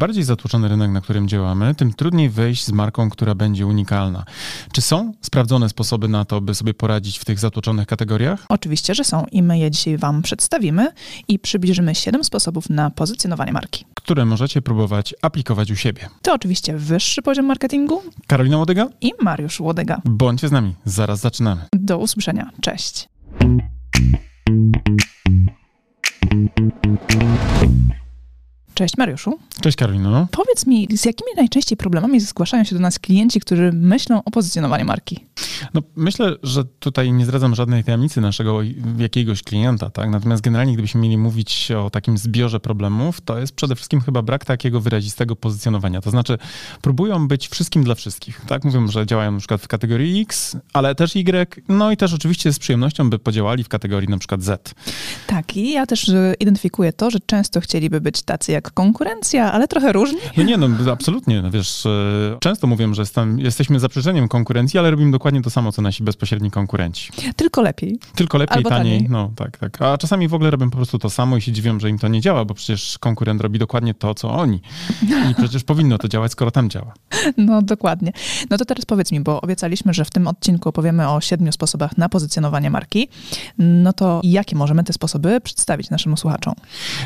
bardziej zatłoczony rynek, na którym działamy, tym trudniej wejść z marką, która będzie unikalna. Czy są sprawdzone sposoby na to, by sobie poradzić w tych zatłoczonych kategoriach? Oczywiście, że są i my je dzisiaj Wam przedstawimy i przybliżymy 7 sposobów na pozycjonowanie marki. Które możecie próbować aplikować u siebie. To oczywiście wyższy poziom marketingu Karolina Łodyga? i Mariusz Łodyga. Bądźcie z nami, zaraz zaczynamy. Do usłyszenia. Cześć. Cześć Mariuszu. Cześć Karolino. Powiedz mi, z jakimi najczęściej problemami zgłaszają się do nas klienci, którzy myślą o pozycjonowaniu marki? No, myślę, że tutaj nie zdradzam żadnej tajemnicy naszego jakiegoś klienta, tak? Natomiast generalnie, gdybyśmy mieli mówić o takim zbiorze problemów, to jest przede wszystkim chyba brak takiego wyrazistego pozycjonowania. To znaczy, próbują być wszystkim dla wszystkich, tak? Mówią, że działają na przykład w kategorii X, ale też Y, no i też oczywiście z przyjemnością by podziałali w kategorii na przykład Z. Tak, i ja też y, identyfikuję to, że często chcieliby być tacy jak konkurencja, ale trochę różni. No nie, no absolutnie, no wiesz, e, często mówię, że jestem, jesteśmy zaprzeczeniem konkurencji, ale robimy dokładnie to samo, co nasi bezpośredni konkurenci. Tylko lepiej. Tylko lepiej, Albo taniej, taniej. no tak, tak. A czasami w ogóle robią po prostu to samo i się dziwią, że im to nie działa, bo przecież konkurent robi dokładnie to, co oni. I przecież powinno to działać, skoro tam działa. No dokładnie. No to teraz powiedz mi, bo obiecaliśmy, że w tym odcinku opowiemy o siedmiu sposobach na pozycjonowanie marki. No to jakie możemy te sposoby przedstawić naszym słuchaczom?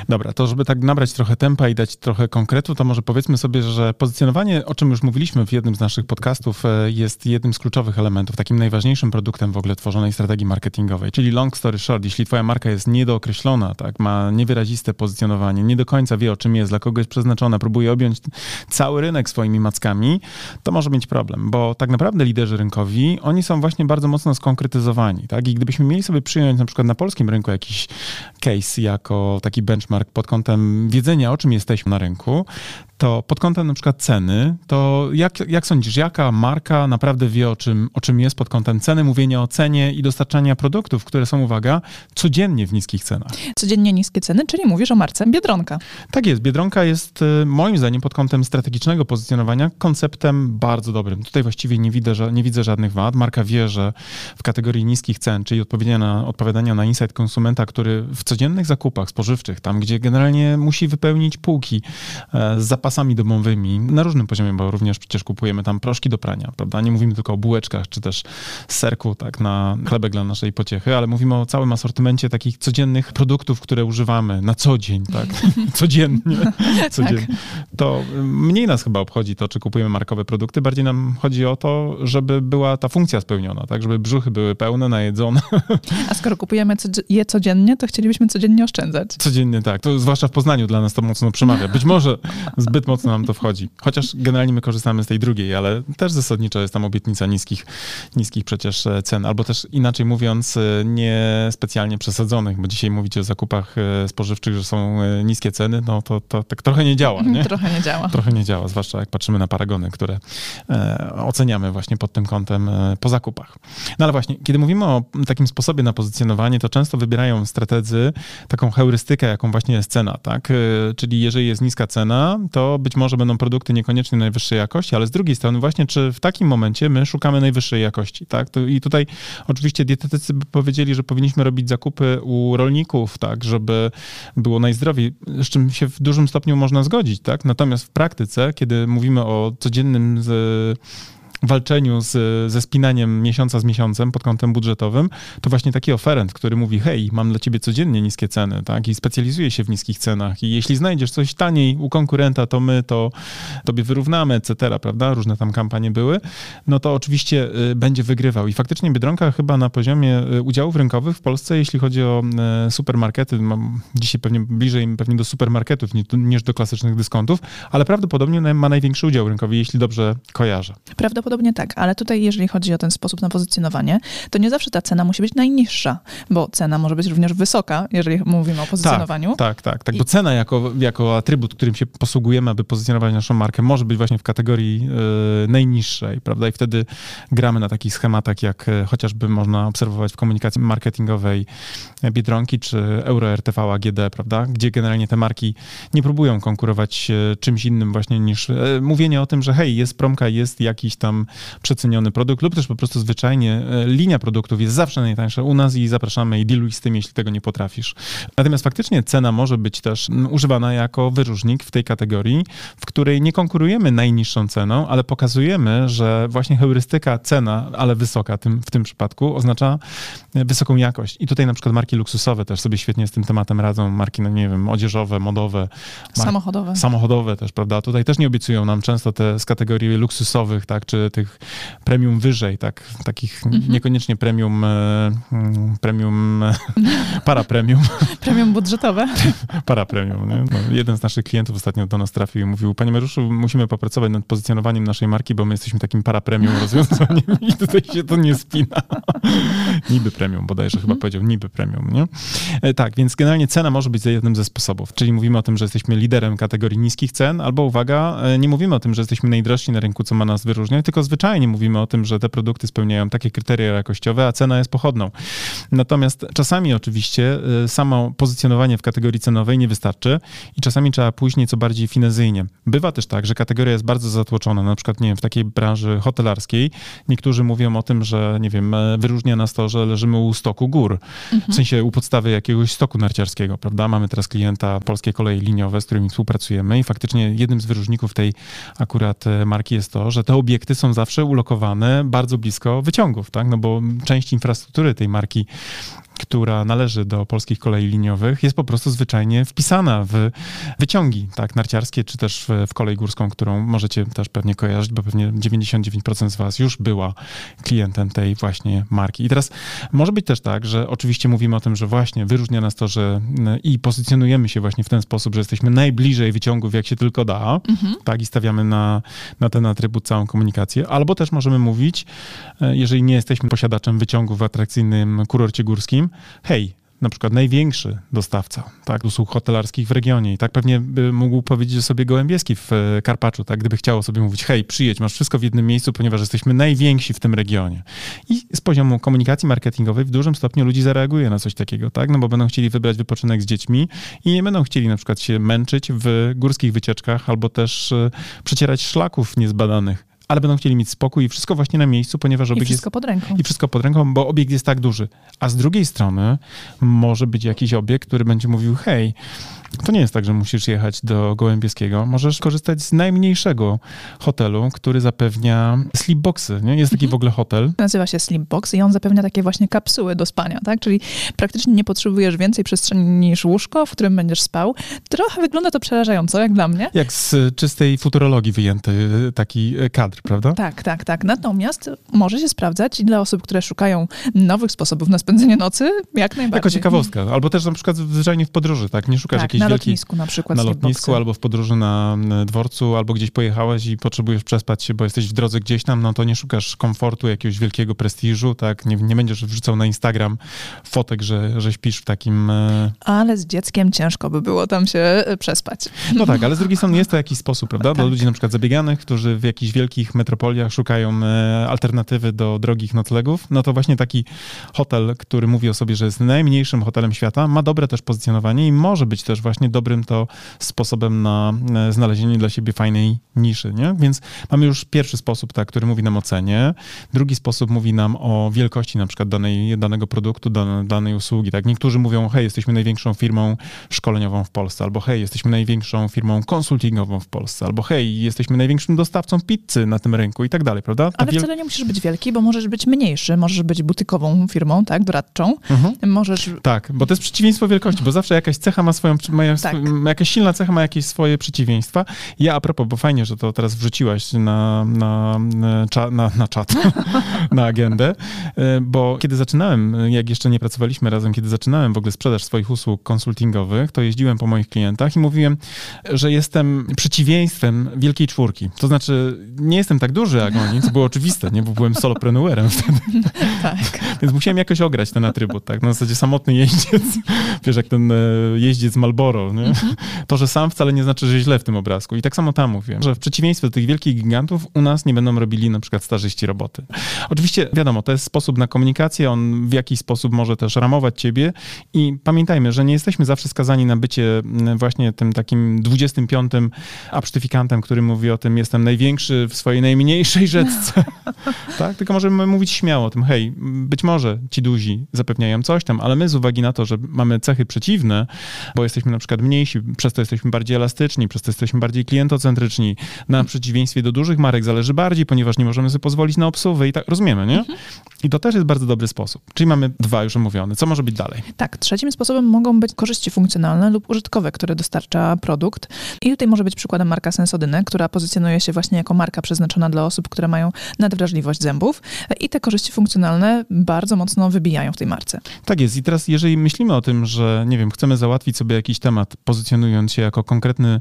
Dobra, to żeby tak nabrać trochę tempa i dać trochę konkretu, to może powiedzmy sobie, że pozycjonowanie, o czym już mówiliśmy w jednym z naszych podcastów, e, jest jednym z kluczowych elementów, takim najważniejszym produktem w ogóle tworzonej strategii marketingowej. Czyli long story short, jeśli twoja marka jest niedookreślona, tak, ma niewyraziste pozycjonowanie, nie do końca wie o czym jest, dla kogo jest przeznaczona, próbuje objąć cały rynek swoimi mackami, to może mieć problem, bo tak naprawdę liderzy rynkowi, oni są właśnie bardzo mocno skonkretyzowani, tak? I gdybyśmy mieli sobie przyjąć na przykład na polskim rynku jakiś case jako taki benchmark pod kątem wiedzenia, o czym jesteśmy na rynku, to pod kątem na przykład ceny, to jak, jak sądzisz, jaka marka naprawdę wie o czym, o czym jest pod kątem ceny, mówienia o cenie i dostarczania produktów, które są, uwaga, codziennie w niskich cenach? Codziennie niskie ceny, czyli mówisz o marce Biedronka. Tak jest. Biedronka jest y, moim zdaniem pod kątem strategicznego pozycjonowania konceptem bardzo dobrym. Tutaj właściwie nie widzę, nie widzę żadnych wad. Marka wie, że w kategorii niskich cen, czyli odpowiadania na, odpowiadania na insight konsumenta, który w codziennych zakupach spożywczych, tam gdzie generalnie musi wypełnić półki e, zapasami domowymi na różnym poziomie, bo również przecież kupujemy tam proszki do prania, prawda? Nie mówimy tylko o bułeczkach, czy też serku, tak, na chlebek dla naszej pociechy, ale mówimy o całym asortymencie takich codziennych produktów, które używamy na co dzień, tak? Codziennie. Codziennie. To mniej nas chyba obchodzi to, czy kupujemy markowe produkty, bardziej nam chodzi o to, żeby była ta funkcja spełniona, tak? Żeby brzuchy były pełne, najedzone. A skoro kupujemy je codziennie, to chcielibyśmy codziennie oszczędzać. Codziennie tak. To zwłaszcza w Poznaniu dla nas to mocno przemawia. Być może zbyt mocno nam to wchodzi. Chociaż generalnie my korzystamy z tej drugiej, ale też zasadniczo jest tam obietnica niskich, niskich przecież e, cen. Albo też inaczej mówiąc, e, nie specjalnie przesadzonych, bo dzisiaj mówicie o zakupach e, spożywczych, że są niskie ceny, no to, to tak trochę nie działa, nie? Trochę nie działa. Trochę nie działa, zwłaszcza jak patrzymy na paragony, które oceniamy właśnie pod tym kątem po zakupach. No ale właśnie, kiedy mówimy o takim sposobie na pozycjonowanie, to często wybierają strategzy taką heurystykę, jaką właśnie jest cena, tak? Czyli jeżeli jest niska cena, to być może będą produkty niekoniecznie najwyższej jakości, ale z drugiej strony właśnie, czy w takim momencie my szukamy najwyższej jakości, tak? To, I tutaj oczywiście dietetycy by powiedzieli, że powinniśmy robić zakupy u rolników, tak? Żeby było najzdrowiej, z czym się w dużym stopniu można zgodzić, tak? Natomiast w praktyce, kiedy mówimy o codziennym z, walczeniu z, ze spinaniem miesiąca z miesiącem pod kątem budżetowym, to właśnie taki oferent, który mówi, hej, mam dla ciebie codziennie niskie ceny, tak? I specjalizuje się w niskich cenach i jeśli znajdziesz coś taniej u konkurenta, to my to tobie wyrównamy, etc., prawda? Różne tam kampanie były, no to oczywiście y, będzie wygrywał. I faktycznie Biedronka chyba na poziomie y, udziałów rynkowych w Polsce, jeśli chodzi o y, supermarkety, mam dzisiaj pewnie bliżej pewnie do supermarketów ni- niż do klasycznych dyskontów, ale prawdopodobnie ma największy udział rynkowy, jeśli dobrze kojarzę. Prawdopodobnie tak, ale tutaj jeżeli chodzi o ten sposób na pozycjonowanie, to nie zawsze ta cena musi być najniższa, bo cena może być również wysoka, jeżeli mówimy o pozycjonowaniu. Tak, tak, tak. I- Bo cena jako, jako atrybut, którym się posługujemy, aby pozycjonować naszą markę, może być właśnie w kategorii e, najniższej, prawda? I wtedy gramy na takich schematach, jak e, chociażby można obserwować w komunikacji marketingowej Biedronki czy Euro RTV AGD, prawda? Gdzie generalnie te marki nie próbują konkurować e, czymś innym właśnie niż e, mówienie o tym, że hej, jest promka, jest jakiś tam nam przeceniony produkt, lub też po prostu zwyczajnie e, linia produktów jest zawsze najtańsza u nas i zapraszamy i dealuj z tym, jeśli tego nie potrafisz. Natomiast faktycznie cena może być też używana jako wyróżnik w tej kategorii, w której nie konkurujemy najniższą ceną, ale pokazujemy, że właśnie heurystyka cena, ale wysoka tym, w tym przypadku oznacza wysoką jakość. I tutaj na przykład marki luksusowe też sobie świetnie z tym tematem radzą. Marki, no nie wiem, odzieżowe, modowe. Samochodowe. Samochodowe też, prawda? Tutaj też nie obiecują nam często te z kategorii luksusowych, tak, czy tych premium wyżej, tak, takich mhm. niekoniecznie premium, e, mm, premium, para premium. Premium budżetowe. para premium. No, jeden z naszych klientów ostatnio do nas trafił i mówił, panie Mariuszu, musimy popracować nad pozycjonowaniem naszej marki, bo my jesteśmy takim para premium rozwiązaniem i tutaj się to nie spina. niby premium, bodajże chyba mhm. powiedział niby premium, nie? E, tak, więc generalnie cena może być jednym ze sposobów, czyli mówimy o tym, że jesteśmy liderem kategorii niskich cen, albo uwaga, e, nie mówimy o tym, że jesteśmy najdrożsi na rynku, co ma nas wyróżniać, tylko zwyczajnie mówimy o tym, że te produkty spełniają takie kryteria jakościowe, a cena jest pochodną. Natomiast czasami oczywiście e, samo pozycjonowanie w kategorii cenowej nie wystarczy i czasami trzeba pójść nieco bardziej finezyjnie. Bywa też tak, że kategoria jest bardzo zatłoczona, na przykład, nie wiem, w takiej branży hotelarskiej niektórzy mówią o tym, że, nie wiem, wyróżnia nas to, że leżymy u stoku gór, mhm. w sensie u podstawy jakiegoś stoku narciarskiego, prawda? Mamy teraz klienta Polskie Koleje Liniowe, z którymi współpracujemy i faktycznie jednym z wyróżników tej akurat e, marki jest to, że te obiekty są zawsze ulokowane bardzo blisko wyciągów, tak? No bo część infrastruktury tej marki która należy do polskich kolei liniowych, jest po prostu zwyczajnie wpisana w wyciągi tak, narciarskie, czy też w, kolej górską, którą możecie też pewnie kojarzyć, bo pewnie 99% z was już była klientem tej właśnie marki. I teraz może być też tak, że oczywiście mówimy o tym, że właśnie wyróżnia nas to, że i pozycjonujemy się właśnie w ten sposób, że jesteśmy najbliżej wyciągów, jak się tylko da, mhm. tak, i stawiamy na, na ten atrybut całą komunikację, albo też możemy mówić, e, jeżeli nie jesteśmy posiadaczem wyciągu w atrakcyjnym kurorcie górskim, hej, na przykład największy dostawca tak, usług hotelarskich w regionie. I tak pewnie by mógł powiedzieć sobie Gołębieski w e, Karpaczu, tak, gdyby chciało sobie mówić, hej, przyjedź, masz wszystko w jednym miejscu, ponieważ jesteśmy najwięksi w tym regionie. I z poziomu komunikacji marketingowej w dużym stopniu ludzi zareaguje na coś takiego, tak, no bo będą chcieli wybrać wypoczynek z dziećmi i nie będą chcieli na przykład się męczyć w górskich wycieczkach albo też e, przecierać szlaków niezbadanych ale będą chcieli mieć spokój i wszystko właśnie na miejscu, ponieważ obiekt I wszystko jest, pod ręką. I wszystko pod ręką, bo obiekt jest tak duży. A z drugiej strony może być jakiś obiekt, który będzie mówił, hej, to nie jest tak, że musisz jechać do Gołębieskiego. Możesz korzystać z najmniejszego hotelu, który zapewnia sleepboxy. Nie? Jest taki mhm. w ogóle hotel. Nazywa się sleepbox i on zapewnia takie właśnie kapsuły do spania, tak? Czyli praktycznie nie potrzebujesz więcej przestrzeni niż łóżko, w którym będziesz spał. Trochę wygląda to przerażająco, jak dla mnie. Jak z czystej futurologii wyjęty taki kadr, prawda? Tak, tak, tak. Natomiast może się sprawdzać i dla osób, które szukają nowych sposobów na spędzenie nocy, jak najbardziej. Jako ciekawostka. Albo też na przykład zwyczajnie w podróży, tak? Nie szukasz tak, jakiejś na lotnisku na przykład. Na lotnisku albo w podróży na dworcu, albo gdzieś pojechałeś i potrzebujesz przespać się, bo jesteś w drodze gdzieś tam, no to nie szukasz komfortu, jakiegoś wielkiego prestiżu, tak? Nie, nie będziesz wrzucał na Instagram fotek, że, że śpisz w takim... E, ale z dzieckiem ciężko by było tam się e, przespać. No tak, ale z drugiej strony jest to jakiś sposób, prawda? Tak. Dla ludzi na przykład zabieganych, którzy w jakichś wielkich metropoliach szukają e, alternatywy do drogich noclegów, no to właśnie taki hotel, który mówi o sobie, że jest najmniejszym hotelem świata, ma dobre też pozycjonowanie i może być też właśnie dobrym to sposobem na e, znalezienie dla siebie fajnej niszy, nie? Więc mamy już pierwszy sposób, tak, który mówi nam o cenie, drugi sposób mówi nam o wielkości na przykład danej, danego produktu, danej, danej usługi, tak? Niektórzy mówią, hej, jesteśmy największą firmą szkoleniową w Polsce, albo hej, jesteśmy największą firmą konsultingową w Polsce, albo hej, jesteśmy największym dostawcą pizzy na tym rynku i tak dalej, prawda? Ta Ale wiel... wcale nie musisz być wielki, bo możesz być mniejszy, możesz być butykową firmą, tak, doradczą. Mhm. Możesz... Tak, bo to jest przeciwieństwo wielkości, bo zawsze jakaś cecha ma swoją, ma, tak jakaś silna cecha ma jakieś swoje przeciwieństwa. Ja a propos, bo fajnie, że to teraz wrzuciłaś na, na, na, na czat, na agendę, e, bo kiedy zaczynałem, jak jeszcze nie pracowaliśmy razem, kiedy zaczynałem w ogóle sprzedaż swoich usług konsultingowych, to jeździłem po moich klientach i mówiłem, że jestem przeciwieństwem wielkiej czwórki. To znaczy, nie jestem tak duży jak oni, co było oczywiste, nie? bo byłem soloprenuerem wtedy. tak. Więc musiałem jakoś ograć ten atrybut, tak? Na zasadzie samotny jeździec, wiesz, jak ten e, jeździec Malboro, nie? Mhm. To, że sam wcale nie znaczy, że źle w tym obrazku. I tak samo tam mówię, że w przeciwieństwie do tych wielkich gigantów u nas nie będą robili na przykład starzyści roboty. Oczywiście wiadomo, to jest sposób na komunikację, on w jakiś sposób może też ramować ciebie i pamiętajmy, że nie jesteśmy zawsze skazani na bycie mm, właśnie tym takim 25 absztyfikantem, który mówi o tym, jestem największy w swojej swojej najmniejszej rzeczce, tak? Tylko możemy mówić śmiało o tym, hej, być może ci duzi zapewniają coś tam, ale my z uwagi na to, że mamy cechy przeciwne, bo jesteśmy na przykład mniejsi, przez to jesteśmy bardziej elastyczni, przez to jesteśmy bardziej klientocentryczni, na przeciwieństwie do dużych marek zależy bardziej, ponieważ nie możemy sobie pozwolić na obsługę i tak, rozumiemy, nie? Mhm. I to też jest bardzo dobry sposób. Czyli mamy dwa już omówione. Co może być dalej? Tak, trzecim sposobem mogą być korzyści funkcjonalne lub użytkowe, które dostarcza produkt. I tutaj może być przykładem marka Sensodyne, która pozycjonuje się właśnie jako marka przeznaczona dla osób, które mają nadwrażliwość zębów. I te korzyści funkcjonalne bardzo mocno wybijają w tej marce. Tak jest. I teraz, jeżeli myślimy o tym, że nie wiem, chcemy załatwić sobie jakiś temat, pozycjonując się jako konkretny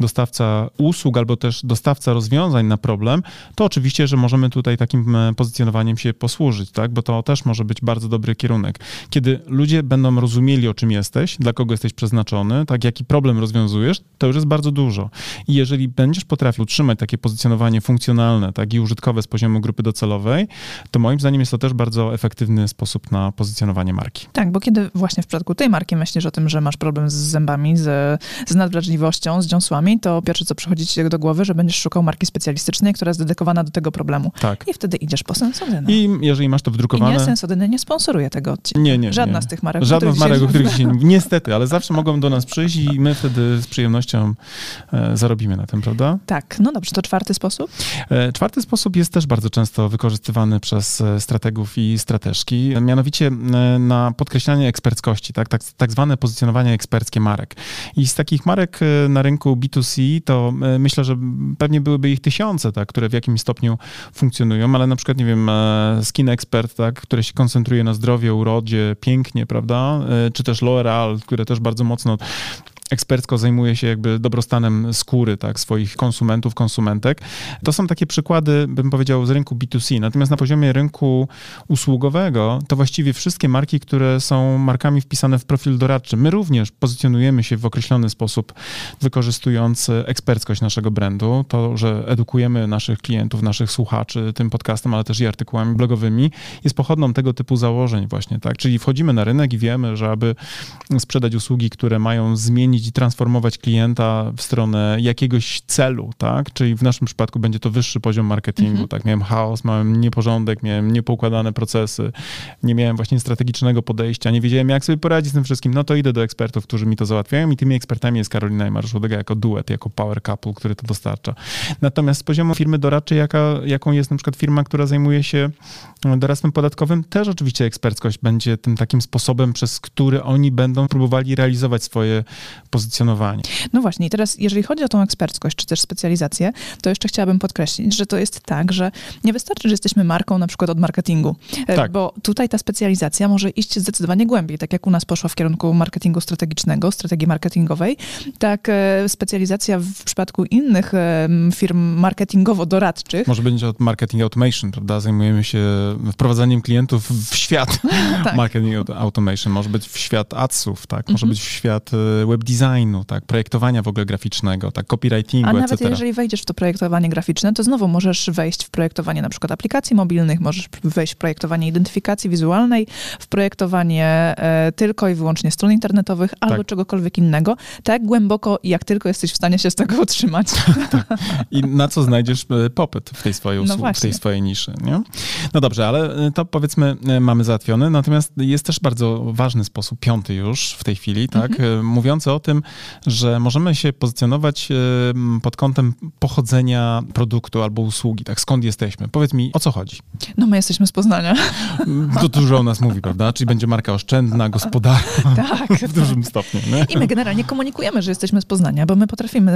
dostawca usług albo też dostawca rozwiązań na problem, to oczywiście, że możemy tutaj takim e, pozycjonowaniem się posłużyć, tak? Bo to też może być bardzo dobry kierunek. Kiedy ludzie będą rozumieli, o czym jesteś, dla kogo jesteś przeznaczony, tak, jaki problem rozwiązujesz, to już jest bardzo dużo. I jeżeli będziesz potrafił utrzymać takie pozycjonowanie funkcjonalne, tak, i użytkowe z poziomu grupy docelowej, to moim zdaniem jest to też bardzo efektywny sposób na pozycjonowanie marki. Tak, bo kiedy właśnie w przypadku tej marki myślisz o tym, że masz problem z zębami, z, z nadwrażliwością, z dziąsłami, to pierwsze, co przychodzi ci do głowy, że będziesz szukał marki specjalistycznej, która jest dedykowana do tego problemu. Tak. I wtedy idziesz po sensodynę. I jeżeli masz to wdrukowane... I nie, sensodyny nie sponsoruje tego odcinka. Nie, nie. Żadna nie. z tych marek. Żadna z marek, o których dzisiaj... Niestety, ale zawsze mogą do nas przyjść i my wtedy z przyjemnością e, zarobimy na tym, prawda? Tak. No dobrze, to czwarty sposób? E, czwarty sposób jest też bardzo często wykorzystywany przez e, strategów i strateżki, mianowicie e, na podkreślanie eksperckości, tak, tak, tak zwane pozycjonowanie eksperckie marek. I z takich marek e, na rynku B2C to e, myślę, że pewnie byłyby ich tysiące, tak, które w jakimś stopniu funkcjonują, ale na przykład, nie wiem, Skin Expert, tak, które się koncentruje na zdrowie, urodzie, pięknie, prawda, czy też L'Oreal, które też bardzo mocno ekspercko zajmuje się jakby dobrostanem skóry tak, swoich konsumentów, konsumentek. To są takie przykłady, bym powiedział, z rynku B2C. Natomiast na poziomie rynku usługowego to właściwie wszystkie marki, które są markami wpisane w profil doradczy. My również pozycjonujemy się w określony sposób, wykorzystując eksperckość naszego brandu. To, że edukujemy naszych klientów, naszych słuchaczy tym podcastem, ale też i artykułami blogowymi, jest pochodną tego typu założeń właśnie, tak? Czyli wchodzimy na rynek i wiemy, że aby sprzedać usługi, które mają zmienić i transformować klienta w stronę jakiegoś celu, tak? Czyli w naszym przypadku będzie to wyższy poziom marketingu, mhm. tak? Miałem chaos, miałem nieporządek, miałem niepoukładane procesy, nie miałem właśnie strategicznego podejścia, nie wiedziałem, jak sobie poradzić z tym wszystkim, no to idę do ekspertów, którzy mi to załatwiają i tymi ekspertami jest Karolina i Mariusz Łodega jako duet, jako power couple, który to dostarcza. Natomiast z poziomu firmy doradczej, jaka, jaką jest na przykład firma, która zajmuje się doradztwem podatkowym, też oczywiście eksperckość będzie tym takim sposobem, przez który oni będą próbowali realizować swoje No właśnie, i teraz jeżeli chodzi o tą eksperckość, czy też specjalizację, to jeszcze chciałabym podkreślić, że to jest tak, że nie wystarczy, że jesteśmy marką na przykład od marketingu, e, tak. bo tutaj ta specjalizacja może iść zdecydowanie głębiej, tak jak u nas poszła w kierunku marketingu strategicznego, strategii marketingowej, tak e, specjalizacja w przypadku innych e, firm marketingowo-doradczych. Może będzie od marketing automation, prawda? Zajmujemy się wprowadzaniem klientów w świat tak. marketing automation, może być w świat adsów, tak? Może mhm. być w świat web designu, tak, projektowania w ogóle graficznego, tak, copywritingu, A nawet etc. jeżeli wejdziesz w to projektowanie graficzne, to znowu możesz wejść w projektowanie na przykład aplikacji mobilnych, możesz wejść w projektowanie identyfikacji wizualnej, w projektowanie e, tylko i wyłącznie stron internetowych albo tak. czegokolwiek innego, tak głęboko, jak tylko jesteś w stanie się z tego utrzymać. tak. I na co znajdziesz e, popyt w tej swojej usług, no w tej swojej niszy, nie? No dobrze, ale e, to powiedzmy mamy załatwione, natomiast jest też bardzo ważny sposób, piąty już w tej chwili, tak, mhm. mówiący o tym, że możemy się pozycjonować pod kątem pochodzenia produktu albo usługi, tak, skąd jesteśmy. Powiedz mi, o co chodzi? No my jesteśmy z Poznania. To dużo o nas mówi, prawda? Czyli będzie marka oszczędna, gospodarna tak, w dużym tak. stopniu. Nie? I my generalnie komunikujemy, że jesteśmy z Poznania, bo my potrafimy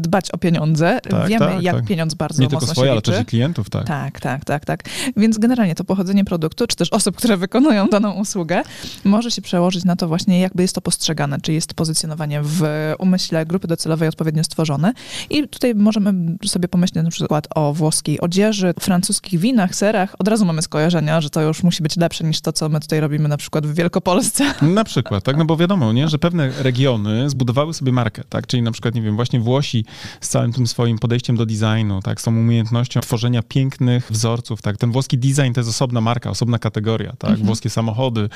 dbać o pieniądze, tak, wiemy tak, jak tak. pieniądz bardzo Nie tylko swoje, ale też i klientów, tak. Tak, tak, tak, tak. Więc generalnie to pochodzenie produktu, czy też osób, które wykonują daną usługę, może się przełożyć na to właśnie, jakby jest to postrzegane, czy jest pozycjonowanie w umyśle grupy docelowej odpowiednio stworzone. I tutaj możemy sobie pomyśleć na przykład o włoskiej odzieży, francuskich winach, serach. Od razu mamy skojarzenia, że to już musi być lepsze niż to, co my tutaj robimy na przykład w Wielkopolsce. Na przykład, tak, no bo wiadomo, nie, że pewne regiony zbudowały sobie markę, tak, czyli na przykład, nie wiem, właśnie Włosi z całym tym swoim podejściem do designu, tak, z tą umiejętnością tworzenia pięknych wzorców, tak, ten włoski design to jest osobna marka, osobna kategoria, tak, mhm. włoskie samochody,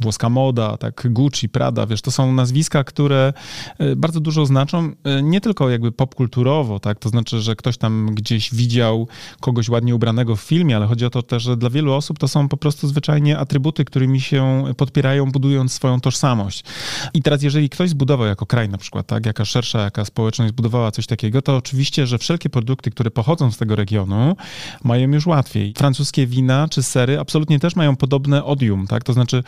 włoska moda, tak, Gucci, Prada, wiesz, to są nazwiska, które bardzo dużo znaczą, e, nie tylko jakby popkulturowo, tak, to znaczy, że ktoś tam gdzieś widział kogoś ładnie ubranego w filmie, ale chodzi o to też, że dla wielu osób to są po prostu zwyczajnie atrybuty, którymi się podpierają, budując swoją tożsamość. I teraz, jeżeli ktoś zbudował jako kraj na przykład, tak, jaka szersza, jaka społeczność zbudowała coś takiego, to oczywiście, że wszelkie produkty, które pochodzą z tego regionu, mają już łatwiej. Francuskie wina czy sery absolutnie też mają podobne odium, tak, to znaczy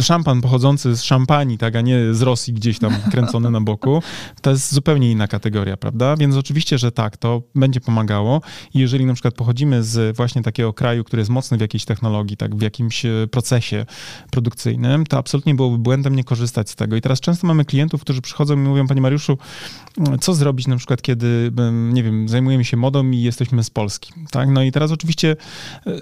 szampan pochodzący z szampanii, tak, a nie z Rosji gdzieś tam kręcony na boku, to jest zupełnie inna kategoria, prawda? Więc oczywiście, że tak, to będzie pomagało. I jeżeli na przykład pochodzimy z właśnie takiego kraju, który jest mocny w jakiejś technologii, tak, w jakimś e, procesie produkcyjnym, to absolutnie byłoby błędem nie korzystać z tego. I teraz często mamy klientów, którzy przychodzą i mówią, panie Mariuszu, co zrobić na przykład, kiedy, nie wiem, zajmujemy się modą i jesteśmy z Polski, tak? No i teraz oczywiście e,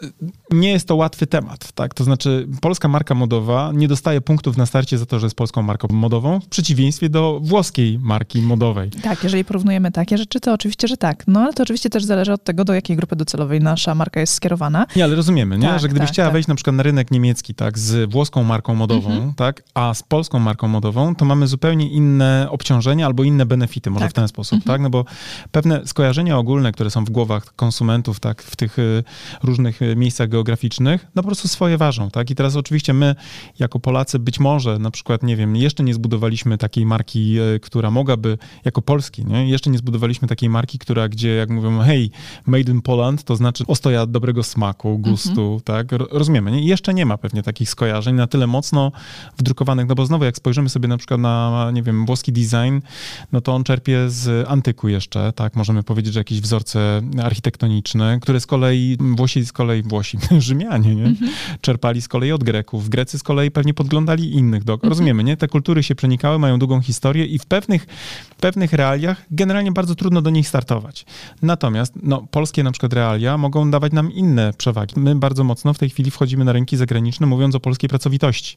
nie jest to łatwy temat, tak? To znaczy polska marka modowa nie dostaje punktów na starcie za to, że jest polską marką modową, w przeciwieństwie do włoskiej marki modowej. Tak, jeżeli porównujemy takie rzeczy, to oczywiście, że tak. No ale to oczywiście też zależy od tego, do jakiej grupy docelowej nasza marka jest skierowana. Nie, ale rozumiemy, nie? Tak, że gdybyś tak, chciała tak. wejść na przykład na rynek niemiecki, tak, z włoską marką modową, mhm. tak, a z polską marką modową, to mamy zupełnie inne obciążenia albo inne benefity, może tak. w ten sposób, mhm. tak? No bo pewne skojarzenia ogólne, które są w głowach konsumentów, tak, w tych y, różnych y, miejscach geograficznych, no po prostu swoje ważą, tak? I teraz oczywiście my, jako Polacy, być może na przykład, nie wiem, jeszcze nie zbudowaliśmy takiej marki, y, która mogłaby, jako Polski, nie? Jeszcze nie zbudowaliśmy takiej marki, która, gdzie jak mówią, hej, made in Poland, to znaczy ostoja dobrego smaku, gustu, mhm. tak? Rozumiemy, nie? I jeszcze nie ma pewnie takich skojarzeń na tyle mocno wdrukowanych, no bo znowu, jak spojrzymy sobie na przykład na, nie wiem, włoski design, no to on czerpie z antyku jeszcze, tak? Możemy powiedzieć, że jakieś wzorce architektoniczne, które z kolei, Włosi z kolei, Włosi, Rzymianie, nie? Mhm. Czerpali z kolei od Greków. Grecy z kolei pewnie podglądali innych. Do, mhm. Rozumiemy, nie? Te kultury się przenikały, mają długą historię i w pewnych, pewnych realiach generalnie bardzo trudno do nich startować. Natomiast, no, polskie na przykład realia mogą dawać nam inne przewagi. My bardzo mocno w tej chwili wchodzimy na rynki zagraniczne, mówiąc o polskiej pracowitości.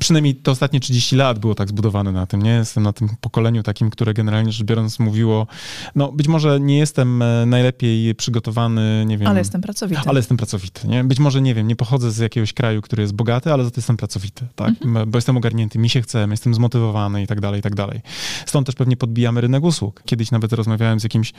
Przynajmniej te ostatnie 30 lat było tak zbudowane na tym, nie? Jestem na tym pokoleniu takim, które generalnie rzecz biorąc mówiło, no być może nie jestem e, najlepiej przygotowany, nie wiem. Ale jestem pracowity. Ale jestem pracowity, nie? Być może, nie wiem, nie pochodzę z jakiegoś kraju, który jest bogaty, ale za to jestem pracowity, tak? Mhm. Bo jestem ogarnięty, mi się chce, jestem zmotywowany i tak dalej, i tak dalej. Stąd też pewnie podbijamy rynek usług. Kiedyś nawet rozmawiałem z jakimś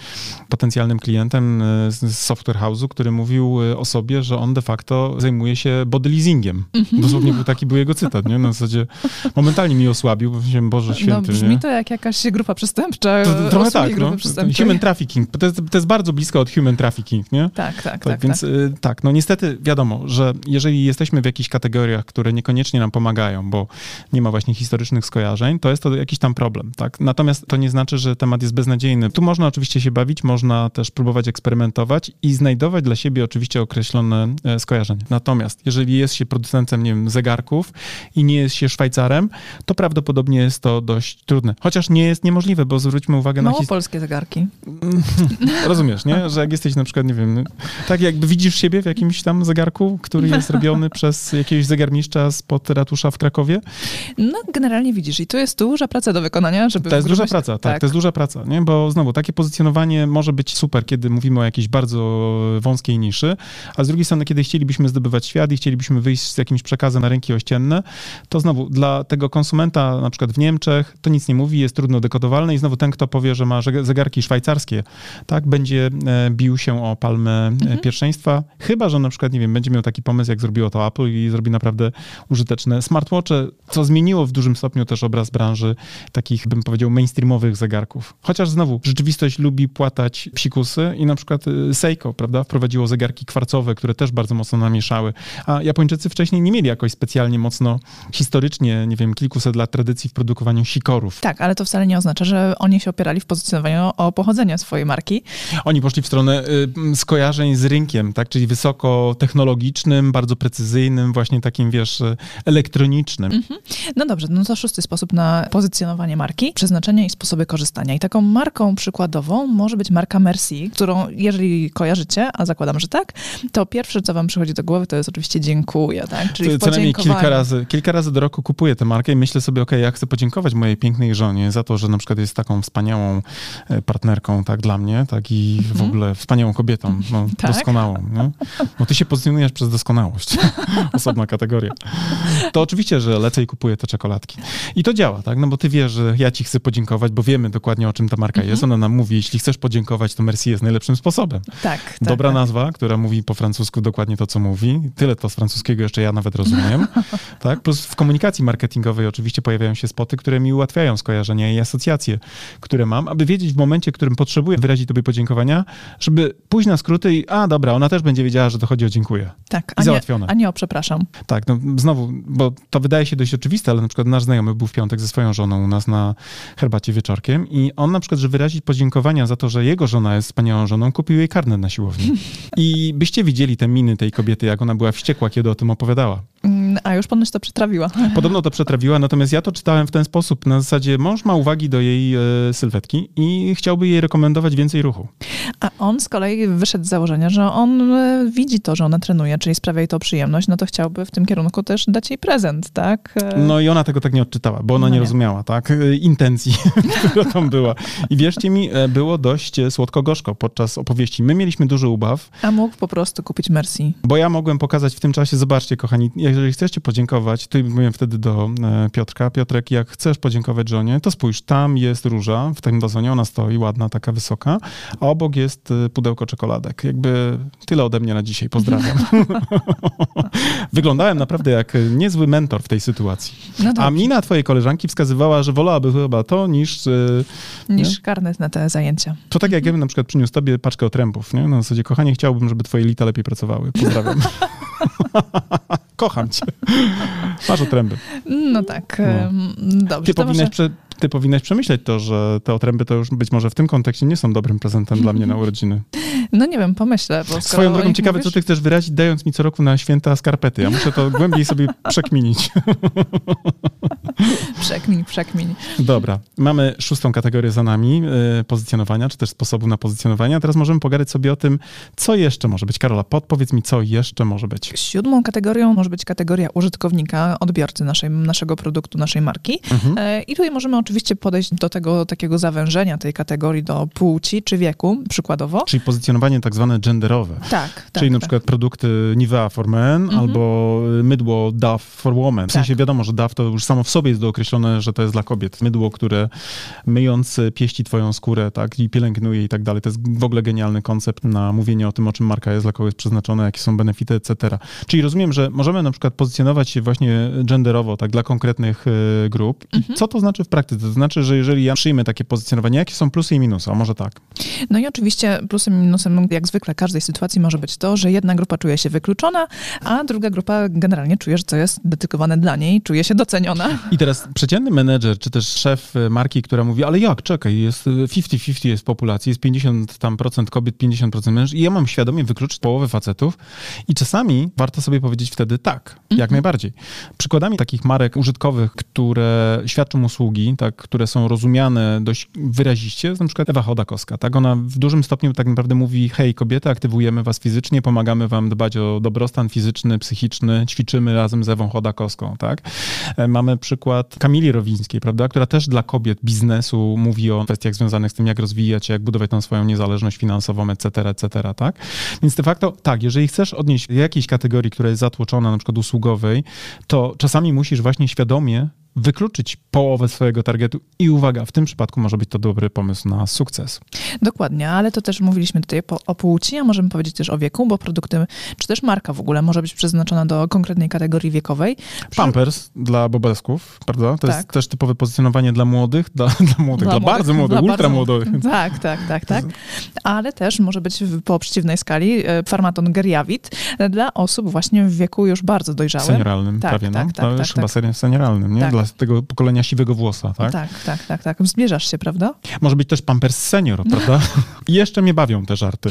potencjalnym klientem e, z software house'u, który mówił e, o sobie, że on de facto zajmuje się body leasingiem. Mhm. Dosłownie był taki był jego cytat, nie? Na zasadzie momentalnie mi osłabił, bo myślałem, Boże no, Święty, No brzmi nie? to jak jakaś grupa przestępcza. To, trochę tak, no. Human trafficking. To jest, to jest, bardzo blisko od human trafficking, nie? Tak, tak, tak. tak więc tak. Y, tak, no niestety wiadomo, że jeżeli jesteśmy w jakichś kategoriach, które niekoniecznie nam pomagają, bo nie ma właśnie historycznych skojarzeń, to jest to jakiś tam problem, tak? Natomiast to nie znaczy, że temat jest beznadziejny. Tu można oczywiście się bawić, można też próbować eksperymentować i znajdować dla siebie oczywiście określone e, skojarzenia. Natomiast jeżeli jest się producentem, nie wiem, zegarków i nie jest się Szwajcarem, to prawdopodobnie jest to dość trudne. Chociaż nie jest niemożliwe, bo zwróćmy uwagę Mało na... His... polskie zegarki. Rozumiesz, nie? Że jak jesteś na przykład, nie wiem, tak jakby widzisz siebie w jakimś tam zegarku, który jest robiony przez jakiegoś zegarmistrza spod ratusza w Krakowie? No, generalnie widzisz i tu jest duża praca do wykonania, żeby... To jest duża praca, tak, tak, to jest duża praca, nie? Bo znowu, takie pozycjonowanie może być super, kiedy mówimy o jakiejś bardzo wąskiej niszy, a z drugiej strony, kiedy chcielibyśmy zdobywać świat i chcielibyśmy wyjść z jakimś przekazem na rynki ościenne, to znowu dla tego konsumenta na przykład w Niemczech to nic nie mówi, jest trudno dekodowalne i znowu ten, kto powie, że ma zegarki szwajcarskie, tak, będzie e, bił się o palmę e, mhm. pierwszeństwa, chyba, że na przykład, nie wiem, będzie miał taki pomysł, jak zrobiło to Apple i zrobi naprawdę użyteczne smartwatche, co zmieniło w dużym stopniu też obraz branży takich, bym powiedział, mainstreamowych zegarków. Chociaż znowu, rzeczywistość lubi płatać psikusy i na przykład e, Seiko, prawda, wprowadziło zegarki kwarcowe, które też bardzo mocno namieszały, a Japończycy wcześniej nie mieli jakoś specjalnie mocno historycznie, nie wiem, kilkuset lat tradycji w produkowaniu sikorów. Tak, ale to wcale nie oznacza, że oni się opierali w pozycjonowaniu o pochodzenie swojej marki. Oni poszli w stronę y, skojarzeń z rynkiem, tak, czyli wysokotechnologicznym, bardzo precyzyjnym, właśnie takim, wiesz, elektronicznym. Mhm. No dobrze, no to szósty sposób na pozycjonowanie marki, przeznaczenie i sposoby korzystania. I taką marką przykładową może być marka Merci, którą jeżeli kojarzycie, a zakładam, że tak, to pierwsze, co wam przychodzi do głowy, to jest oczywiście dziękuję, tak? Czyli co najmniej kilka razy, kilka razy do roku kupuję tę markę i myślę sobie, ok, ja chcę podziękować mojej pięknej żonie za to, że na przykład jest taką wspaniałą e, partnerką, tak, dla mnie, tak, i w mhm. ogóle wspaniałą kobietą, no, tak? doskonałą, nie? Bo ty się pozycjonujesz przez doskonałość. Osobna kategoria. To oczywiście, że lecę i kupuję te czekoladki. I to działa, tak, no bo ty wiesz, wie, że ja ci chcę podziękować, bo wiemy dokładnie, o czym ta marka jest. Ona nam mówi, jeśli chcesz podziękować, to merci jest najlepszym sposobem. Tak, Dobra tak, nazwa, która mówi po francusku dokładnie to, co mówi. Tyle to z francuskiego jeszcze ja nawet rozumiem. tak? Plus w komunikacji marketingowej oczywiście pojawiają się spoty, które mi ułatwiają skojarzenia i asocjacje, które mam, aby wiedzieć w momencie, w którym potrzebuję wyrazić tobie podziękowania, żeby pójść na skróty i a dobra, ona też będzie wiedziała, że to chodzi o dziękuję. tak. I A nie, załatwione. a nie o przepraszam. Tak, no znowu, bo to wydaje się dość oczywiste, ale na przykład nasz znajomy był w piątek ze swoją żoną nas na herbacie wieczorkiem i on na przykład, żeby wyrazić podziękowania za to, że jego żona jest wspaniałą żoną, kupił jej karnet na siłowni. I byście widzieli te miny tej kobiety, jak ona była wściekła, kiedy o tym opowiadała. A już ponoć to przetrawiła. Podobno to przetrawiła, natomiast ja to czytałem w ten sposób. Na zasadzie mąż ma uwagi do jej e, sylwetki i chciałby jej rekomendować więcej ruchu. A on z kolei wyszedł z założenia, że on e, widzi to, że ona trenuje, czyli sprawia jej to przyjemność, no to chciałby w tym kierunku też dać jej prezent, tak? E, No i ona tego tak nie odczytała, bo ona No nie nie. rozumiała, tak, intencji, która tam była. I wierzcie mi, było dość słodko-gorzko podczas opowieści. My mieliśmy duży ubaw, A mógł po prostu kupić Mercy. bo ja mogłem pokazać w tym czasie, zobaczcie kochani, jeżeli chcecie podziękować, to mówiłem wtedy do e, Piotrka, Piotrek, jak chcesz podziękować żonie, to spójrz, tam jest róża, w tym wazonie ona stoi, ładna, taka wysoka, a obok jest e, pudełko czekoladek. Jakby tyle ode mnie na dzisiaj, pozdrawiam. Wyglądałem naprawdę jak niezły mentor w tej sytuacji. No A mina twojej koleżanki wskazywała, że wolałaby chyba to niż... e, niż karnet na te zajęcia. To tak jak ja bym na przykład przyniósł tobie paczkę otrębów, nie? Na zasadzie, kochanie, chciałbym, żeby twoje lita lepiej pracowały. Pozdrawiam. Kocham cię. Masz otręby. No tak, No. dobrze. Ty powinnaś, może- prze, ty powinnaś przemyśleć to, że te otręby to już być może w tym kontekście nie są dobrym prezentem dla mnie na urodziny. No nie wiem, pomyślę, bo Swoją drogą ciekawe, mówisz, co ty chcesz wyrazić, dając mi co roku na święta skarpety. Ja muszę to głębiej sobie przekminić. Przekmiń, przekmiń. Dobra, mamy szóstą kategorię za nami, y, pozycjonowania, czy też sposobu na pozycjonowanie. A teraz możemy pogadać sobie o tym, co jeszcze może być. Karola, podpowiedz mi, co jeszcze może być. Siódmą kategorią może być kategoria użytkownika, odbiorcy naszej, naszego produktu, naszej marki. Mhm. E, I tutaj możemy oczywiście podejść do tego takiego zawężenia tej kategorii do płci czy wieku, przykładowo. Czyli pozycjonowanie tak zwane genderowe. Tak, tak. Czyli na tak. przykład produkty Nivea for Men Mhm. albo mydło Dove for Women. W Tak. sensie wiadomo, że Dove to już samo w sobie jest dookreślone, że to jest dla kobiet. Mydło, które myjąc pieści twoją skórę tak, i pielęgnuje i tak dalej. To jest w ogóle genialny koncept na mówienie o tym, o czym marka jest, dla kogo jest przeznaczona, jakie są benefity, etc. Czyli rozumiem, że możemy na przykład pozycjonować się właśnie genderowo, tak, dla konkretnych y, grup. Mhm. co to znaczy w praktyce? To znaczy, że jeżeli ja przyjmę takie pozycjonowanie, jakie są plusy i minusy? A może tak? No i oczywiście plusem i minusem, jak zwykle każdej sytuacji może być to, że jedna grupa czuje się wykluczona, a druga grupa generalnie czuje, że to jest dedykowane dla niej, czuje się doceniona. I teraz przeciętny menedżer, czy też szef e, marki, która mówi, ale jak, czekaj, jest e, 50-50 jest populacji, jest 50 tam procent kobiet, 50% mężczyzn. I ja mam świadomie wykluczyć połowę facetów. I czasami warto sobie powiedzieć wtedy tak, jak najbardziej. Przykładami takich marek użytkowych, które świadczą usługi, tak, które są rozumiane dość wyraziście, jest na przykład Ewa Chodakowska, tak, ona w dużym stopniu tak naprawdę mówi, hej kobiety, aktywujemy was fizycznie, pomagamy wam dbać o dobrostan fizyczny, psychiczny, ćwiczymy razem z Ewą Chodakowską, tak. E, Mamy przykład Kamili Rowińskiej, prawda, która też dla kobiet biznesu mówi o kwestiach związanych z tym, jak rozwijać się, jak budować tą swoją niezależność finansową, etc., etc., tak? Więc de facto, tak, jeżeli chcesz odnieść jakiejś kategorii, która jest zatłoczona, na przykład usługowej, to czasami musisz właśnie świadomie wykluczyć połowę swojego targetu i uwaga, w tym przypadku może być to dobry pomysł na sukces. Dokładnie, ale to też mówiliśmy tutaj o płci, a możemy powiedzieć też o wieku, bo produkty, czy też marka w ogóle może być przeznaczona do konkretnej kategorii wiekowej. Przy- Pampers dla bobesków, prawda? To jest Tak. też typowe pozycjonowanie dla młodych, dla, dla młodych, dla, bardzo młodych, dla ultra bardzo młodych. Tak, tak, tak, tak. Ale też może być po przeciwnej skali e, farmaton geriawit e, dla osób właśnie w wieku już bardzo dojrzałym. Senioralnym Tak, prawie, no. tak, tak, to już tak, chyba tak. senioralnym, nie? Tak. Dla tego pokolenia siwego włosa, tak? tak, tak, tak, tak. Zbliżasz się, prawda? Może być też Pampers Senior, prawda? I jeszcze mnie bawią te żarty.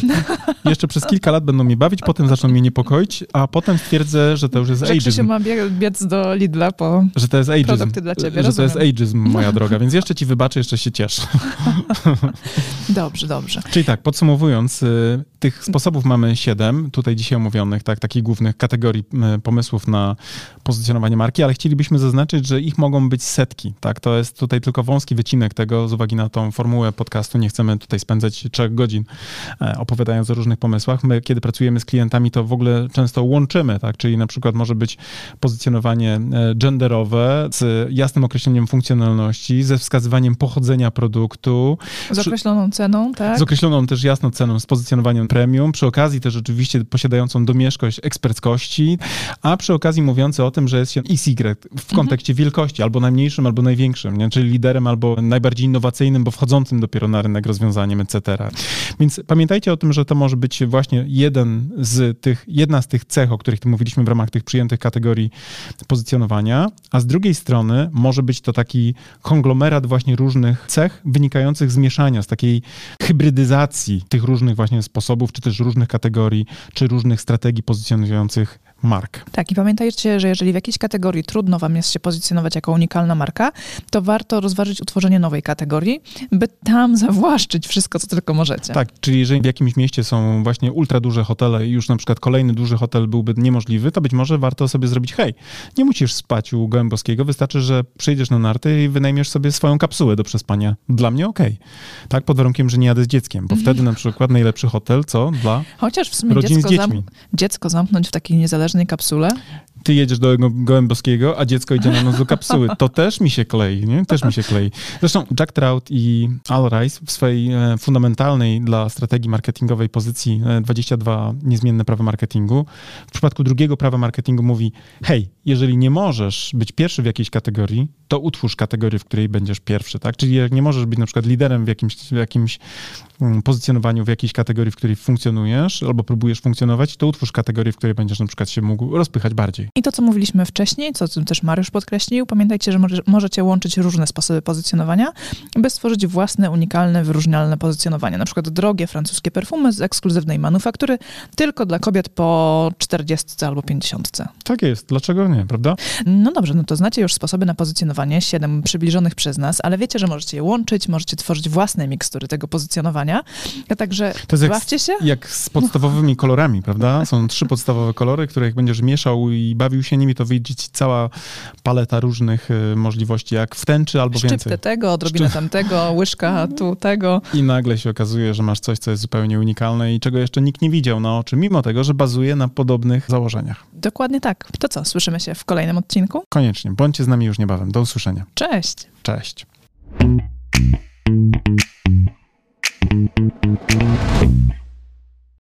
Jeszcze przez kilka lat będą mnie bawić, potem zaczną mnie niepokoić, a potem stwierdzę, że to już jest Że ageism. ma bie- biec do Lidla po... Że to jest ageism. produkty dla ciebie, Że to jest rozumiem. ageism, moja droga, więc jeszcze ci wybaczę, jeszcze się cieszę. Dobrze, dobrze. Czyli tak, podsumowując, y, tych sposobów mamy siedem, tutaj dzisiaj omówionych, tak, takich głównych kategorii pomysłów na pozycjonowanie marki, ale chcielibyśmy zaznaczyć, że ich mogą być setki, tak, to jest tutaj tylko wąski wycinek tego, z uwagi na tą formułę podcastu, nie chcemy tutaj spędzać trzech godzin e, opowiadając o różnych pomysłach. My, kiedy pracujemy z klientami, to w ogóle często łączymy, tak, czyli na przykład może być pozycjonowanie e, genderowe z jasnym określeniem funkcjonalności, ze wskazywaniem pochodzenia produktu. Z określoną ceną, tak? Z określoną też jasną ceną, z pozycjonowaniem premium, przy okazji też oczywiście posiadającą domieszkość eksperckości, a przy okazji mówiący o tym, że jest się XY w kontekście mhm. wielkości, albo najmniejszym, albo największym, nie? czyli liderem, albo najbardziej innowacyjnym, bo wchodzącym dopiero na rynek rozwiązaniem, etc. Więc pamiętajcie o tym, że to może być właśnie jeden z tych, jedna z tych cech, o których tu mówiliśmy w ramach tych przyjętych kategorii pozycjonowania, a z drugiej strony może być to taki konglomerat właśnie różnych cech wynikających z mieszania, z takiej hybrydyzacji tych różnych właśnie sposobów, czy też różnych kategorii, czy różnych strategii pozycjonujących mark. Tak, i pamiętajcie, że jeżeli w jakiejś kategorii trudno wam jest się pozycjonować jako unikalna marka, to warto rozważyć utworzenie nowej kategorii, by tam zawłaszczyć wszystko, co tylko możecie. Tak, czyli jeżeli w jakimś mieście są właśnie ultra duże hotele i już na przykład kolejny duży hotel byłby niemożliwy, to być może warto sobie zrobić, hej, nie musisz spać u Gołębowskiego, wystarczy, że przyjdziesz na narty i wynajmiesz sobie swoją kapsułę do przespania. Dla mnie okej. Okay. Tak, pod warunkiem, że nie jadę z dzieckiem, bo wtedy na przykład najlepszy hotel, co? Dla Chociaż w sumie rodzin dziecko, z dziećmi. Zam dziecko zamknąć w takiej niezależnej niezależnej kapsule? Ty jedziesz do Gołębowskiego, a dziecko idzie na noc do kapsuły. To też mi się klei, nie? Też mi się klei. Zresztą Jack Trout i Al Rice w swojej e, fundamentalnej dla strategii marketingowej pozycji 22 e, niezmienne prawa marketingu, w przypadku drugiego prawa marketingu mówi, hej, jeżeli nie możesz być pierwszy w jakiejś kategorii, to utwórz kategorię, w której będziesz pierwszy, tak? Czyli jak nie możesz być na przykład liderem w jakimś, w jakimś mm, pozycjonowaniu, w jakiejś kategorii, w której funkcjonujesz albo próbujesz funkcjonować, to utwórz kategorię, w której będziesz na przykład się mógł rozpychać bardziej. I to, co mówiliśmy wcześniej, co też Mariusz podkreślił, pamiętajcie, że możecie łączyć różne sposoby pozycjonowania, by stworzyć własne, unikalne, wyróżnialne pozycjonowanie. Na przykład drogie francuskie perfumy z ekskluzywnej manufaktury tylko dla kobiet po 40 albo 50. Tak jest, dlaczego nie, prawda? No dobrze, no to znacie już sposoby na pozycjonowanie, siedem przybliżonych przez nas, ale wiecie, że możecie je łączyć, możecie tworzyć własne mikstury tego pozycjonowania. A także to jest bawcie jak, się. Jak z podstawowymi kolorami, prawda? Są trzy podstawowe kolory, które jak będziesz mieszał i bawił się nimi, to wyjdzie ci cała paleta różnych y, możliwości, jak w tęczy albo Szczyptę więcej. tego, odrobinę Szczy... tamtego, łyżka tu tego. I nagle się okazuje, że masz coś, co jest zupełnie unikalne i czego jeszcze nikt nie widział na oczy, mimo tego, że bazuje na podobnych założeniach. Dokładnie tak. To co, słyszymy się w kolejnym odcinku? Koniecznie. Bądźcie z nami już niebawem. Do usłyszenia. Cześć. Cześć.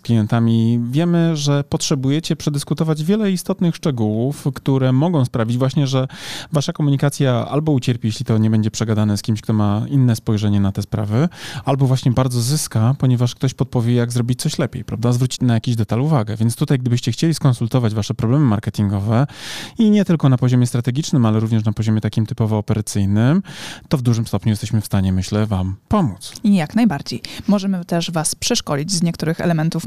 klientami. Wiemy, że potrzebujecie przedyskutować wiele istotnych szczegółów, które mogą sprawić właśnie, że wasza komunikacja albo ucierpi, jeśli to nie będzie przegadane z kimś, kto ma inne spojrzenie na te sprawy, albo właśnie bardzo zyska, ponieważ ktoś podpowie, jak zrobić coś lepiej, prawda? Zwrócić na jakiś detal uwagę. Więc tutaj, gdybyście chcieli skonsultować wasze problemy marketingowe i nie tylko na poziomie strategicznym, ale również na poziomie takim typowo operacyjnym, to w dużym stopniu jesteśmy w stanie, myślę, wam pomóc. Jak najbardziej. Możemy też was przeszkolić z niektórych elementów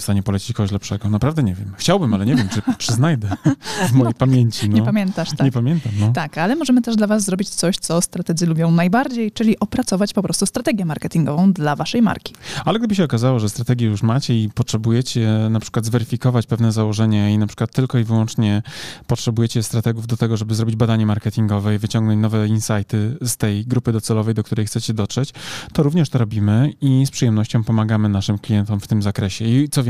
w stanie polecić kogoś lepszego. Naprawdę nie wiem. Chciałbym, ale nie wiem, czy, czy znajdę w mojej no, pamięci. No. Nie pamiętasz, tak? Nie pamiętam, no. Tak, ale możemy też dla was zrobić coś, co strategzy lubią najbardziej, czyli opracować po prostu strategię marketingową dla waszej marki. Ale gdyby się okazało, że strategię już macie i potrzebujecie na przykład zweryfikować pewne założenia i na przykład tylko i wyłącznie potrzebujecie strategów do tego, żeby zrobić badanie marketingowe i wyciągnąć nowe insighty z tej grupy docelowej, do której chcecie dotrzeć, to również to robimy i z przyjemnością pomagamy naszym klientom w tym zakresie. I co więcej,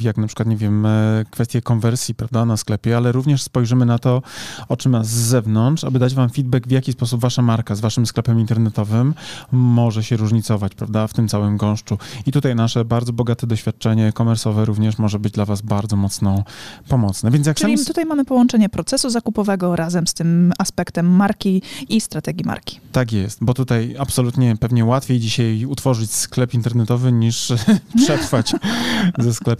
jak na przykład, nie wiem, e, kwestie konwersji, prawda, na sklepie, ale również spojrzymy na to, oczyma z zewnątrz, aby dać wam feedback, w jaki sposób wasza marka z waszym sklepem internetowym może się różnicować, prawda, w tym całym gąszczu. I tutaj nasze bardzo bogate doświadczenie komersowe również może być dla was bardzo mocno pomocne. Więc jak Czyli sami... tutaj mamy połączenie procesu zakupowego razem z tym aspektem marki i strategii marki. Tak jest, bo tutaj absolutnie pewnie łatwiej dzisiaj utworzyć sklep internetowy niż przetrwać ze sklepem,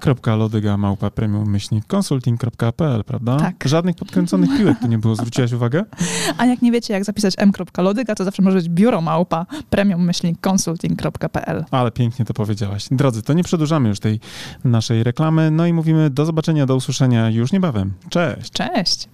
a.lodyga.małpa.premium-consulting.pl, prawda? Tak. Żadnych podkręconych piłek tu nie było, zwróciłaś uwagę? A jak nie wiecie, jak zapisać m.lodyga, to zawsze może być biuro małpa premium-consulting.pl. Ale pięknie to powiedziałaś. Drodzy, to nie przedłużamy już tej naszej reklamy, no i mówimy do zobaczenia, do usłyszenia już niebawem. Cześć! Cześć!